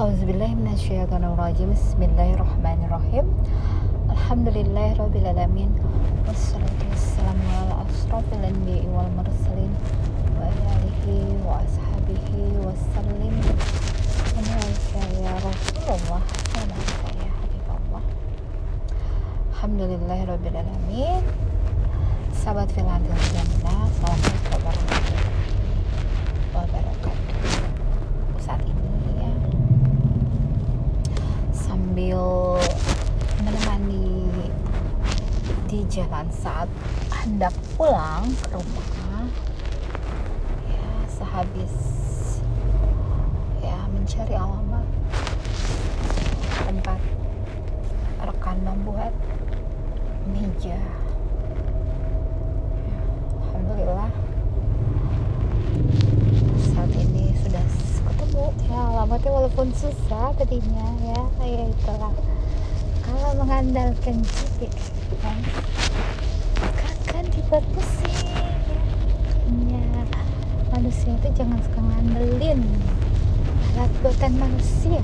Auzubillahiminasyaitonirrajim Bismillahirrahmanirrahim. Alhamdulillahirrabbilalamin Wassalatu wassalamu ala asrafil anbiya'i wal mursalin Wa alihi wa ashabihi wassalim Alaika ya Rasulullah. Alaika ya Habibullah. Alhamdulillahirrabbilalamin Sahabat filantil jannah Assalamualaikum warahmatullahi wabarakatuh Saat ini ya Sambil menemani di jalan saat hendak pulang ke rumah ya sehabis ya mencari alamat tempat rekan membuat meja. Ya, Alhamdulillah. Saat ini sudah ketemu. Ya alamatnya walaupun susah tadinya ya ya itulah kalau mengandalkan GPS akan dibuat pusing ya manusia itu jangan suka ngandelin. Alat buatan manusia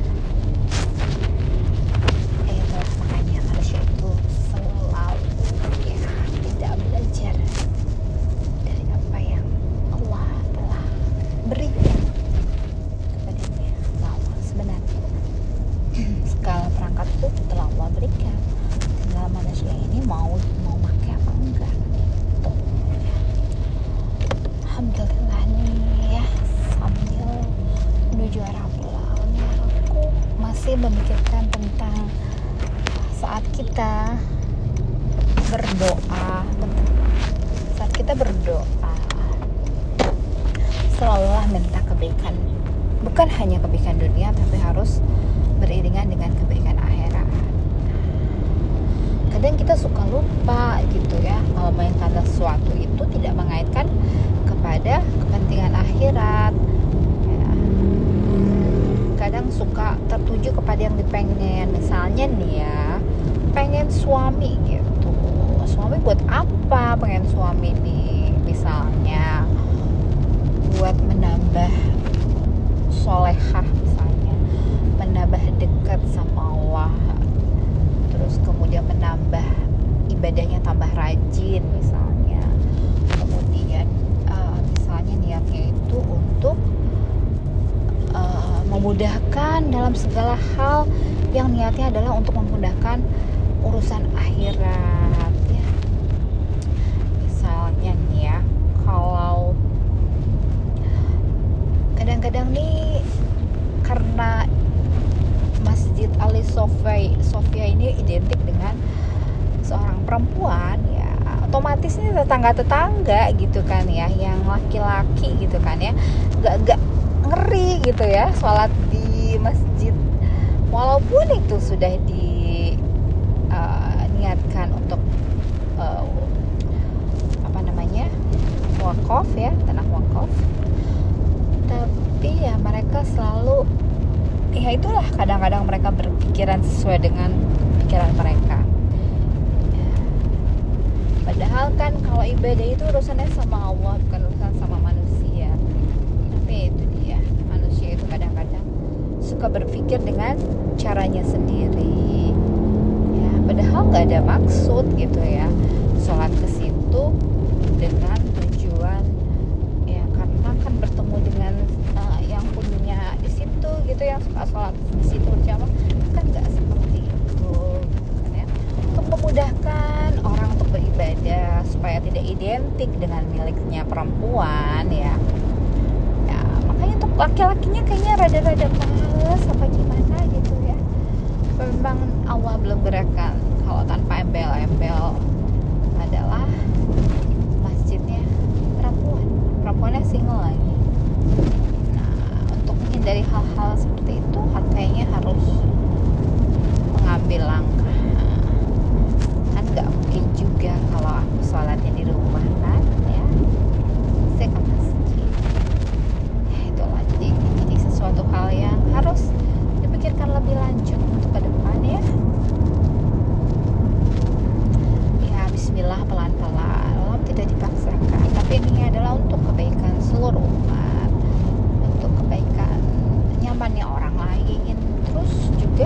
ya itulah makanya manusia itu selalu ya tidak belajar dari apa yang Allah telah berikan kepadanya bahwa sebenarnya perangkat itu telah Allah berikan tinggal manusia ini mau mau pakai apa? Enggak. Alhamdulillah nih ya sambil menuju arah pulang aku masih memikirkan tentang saat kita berdoa saat kita berdoa. Selalulah minta kebaikan. Bukan hanya kebaikan dunia tapi harus beriringan dengan kebaikan kadang kita suka lupa gitu ya kalau sesuatu itu tidak mengaitkan kepada kepentingan akhirat. Ya. kadang suka tertuju kepada yang dipengen. Misalnya nih ya pengen suami gitu. Suami buat apa pengen suami nih? Misalnya buat menambah solehah misalnya menambah dekat sama Allah terus kemudian menambah ibadahnya tambah rajin misalnya. Kemudian uh, misalnya niatnya itu untuk uh, memudahkan dalam segala hal yang niatnya adalah untuk memudahkan urusan akhirat ya. Misalnya nih ya kalau kadang-kadang nih karena Masjid Ali Sofia ini identik dengan seorang perempuan ya otomatis ini tetangga-tetangga gitu kan ya yang laki-laki gitu kan ya. Gak, gak ngeri gitu ya sholat di masjid. Walaupun itu sudah diniatkan untuk uh, apa namanya wakaf ya tanah wakaf tapi ya mereka selalu ya itulah kadang-kadang mereka berpikiran sesuai dengan pikiran mereka. Padahal kan kalau ibadah itu urusannya sama Allah bukan urusan sama manusia. Tapi itu dia manusia itu kadang-kadang suka berpikir dengan caranya sendiri. Ya padahal nggak ada maksud gitu ya sholat ke situ dengan tujuan ya karena kan bertemu dengan uh, yang punya di situ gitu yang suka sholat di situ berjamaah kan nggak seperti itu gitu kan ya untuk memudahkan orang untuk supaya tidak identik dengan miliknya perempuan ya. Ya makanya untuk laki-lakinya kayaknya rada-rada males apa gimana gitu ya. Memang Allah belum gerakan kalau tanpa embel-embel adalah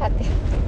Déjate.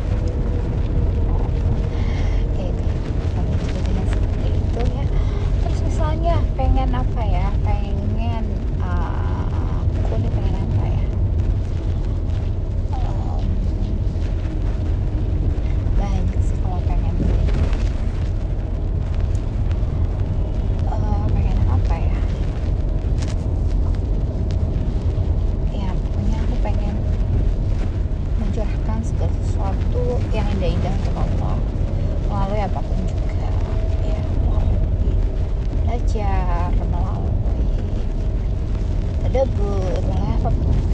Juga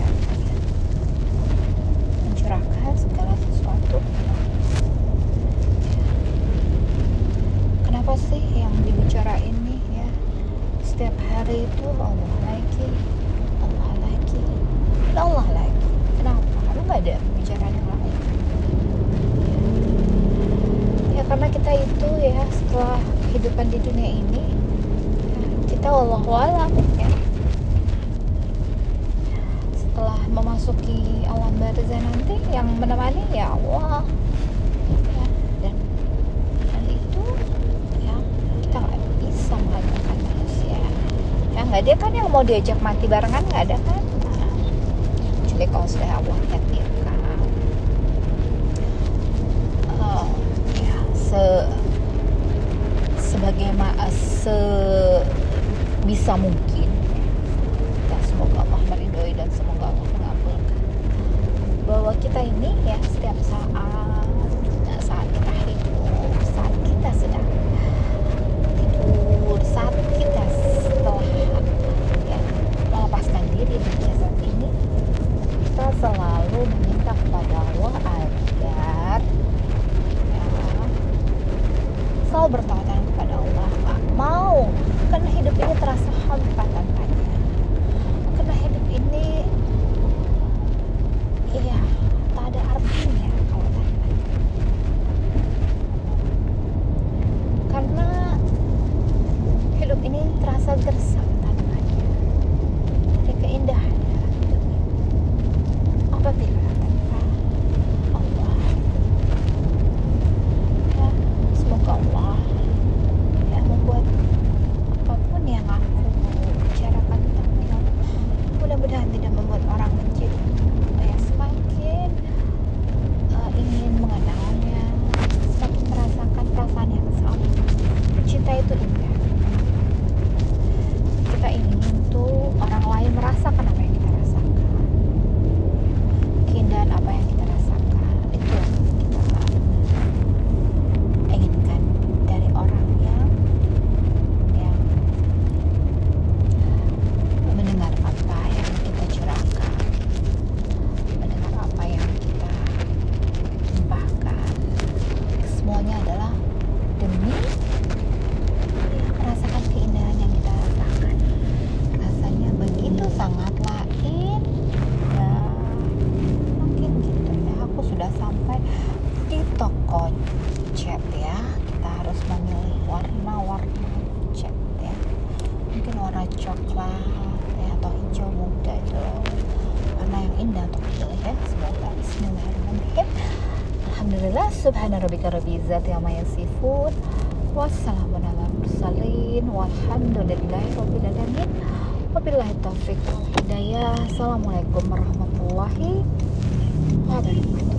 ya. mencurahkan segala sesuatu. Kenapa sih yang dibicarain nih ya? Setiap hari itu Allah lagi Allah lagi Allah lagi. Kenapa? Karena nggak ada pembicaraan yang lain. Ya karena kita itu ya setelah kehidupan di dunia ini ya, kita Allah alam ya setelah memasuki alam barzah nanti yang menemani ya Allah. Ya, dan itu ya kita nggak bisa mengandalkan manusia. Ya nggak ada kan yang mau diajak mati barengan nggak ada kan? Nah, kecuali kalau sudah Allah takdirkan Eh, ya se sebagai se bisa mungkin ya semoga Allah meridhoi dan semoga Allah bahwa kita ini ya setiap saat saat kita hidup saat kita sedang tidur saat kita setelah ya, melepaskan diri dari jasad ini kita selalu meminta kepada Allah agar ya, selalu bertawakal kepada Allah nggak mau karena hidup ini terasa hampa tanpanya karena hidup ini iya tak ada artinya kalau tanpanya karena hidup ini terasa gersang tanpanya ada keindahan dalam hidup ini apabila tanpa Allah ya semoga Allah ya membuat apa pun yang aku bicarakan tentang beliau mudah-mudahan tidak membuat orang menjadi ya, semakin uh, ingin mengenalnya semakin merasakan perasaan yang sama cinta itu indah kita ingin tuh orang lain merasakan apa yang kita rasakan keindahan apa yang kita rasakan itu yang kita inginkan dari orang yang yang mendengar apa yang kita curahkan mendengar apa yang kita tumpahkan semuanya adalah demi ya, merasakan keindahan yang kita rasakan rasanya begitu sangatlah indah mungkin gitu ya aku sudah sampai di toko cat ya. Kita harus memilih warna-warna cat ya. Mungkin warna coklat ya atau hijau muda itu. Warna yang indah untuk dipilih ya. Semoga Bismillahirrahmanirrahim. Alhamdulillah Subhana rabbika rabbil izzati amma yasifun. Wassalamun ala mursalin. Walhamdulillahi rabbil alamin. Wabillahi taufiq hidayah. Assalamualaikum warahmatullahi wabarakatuh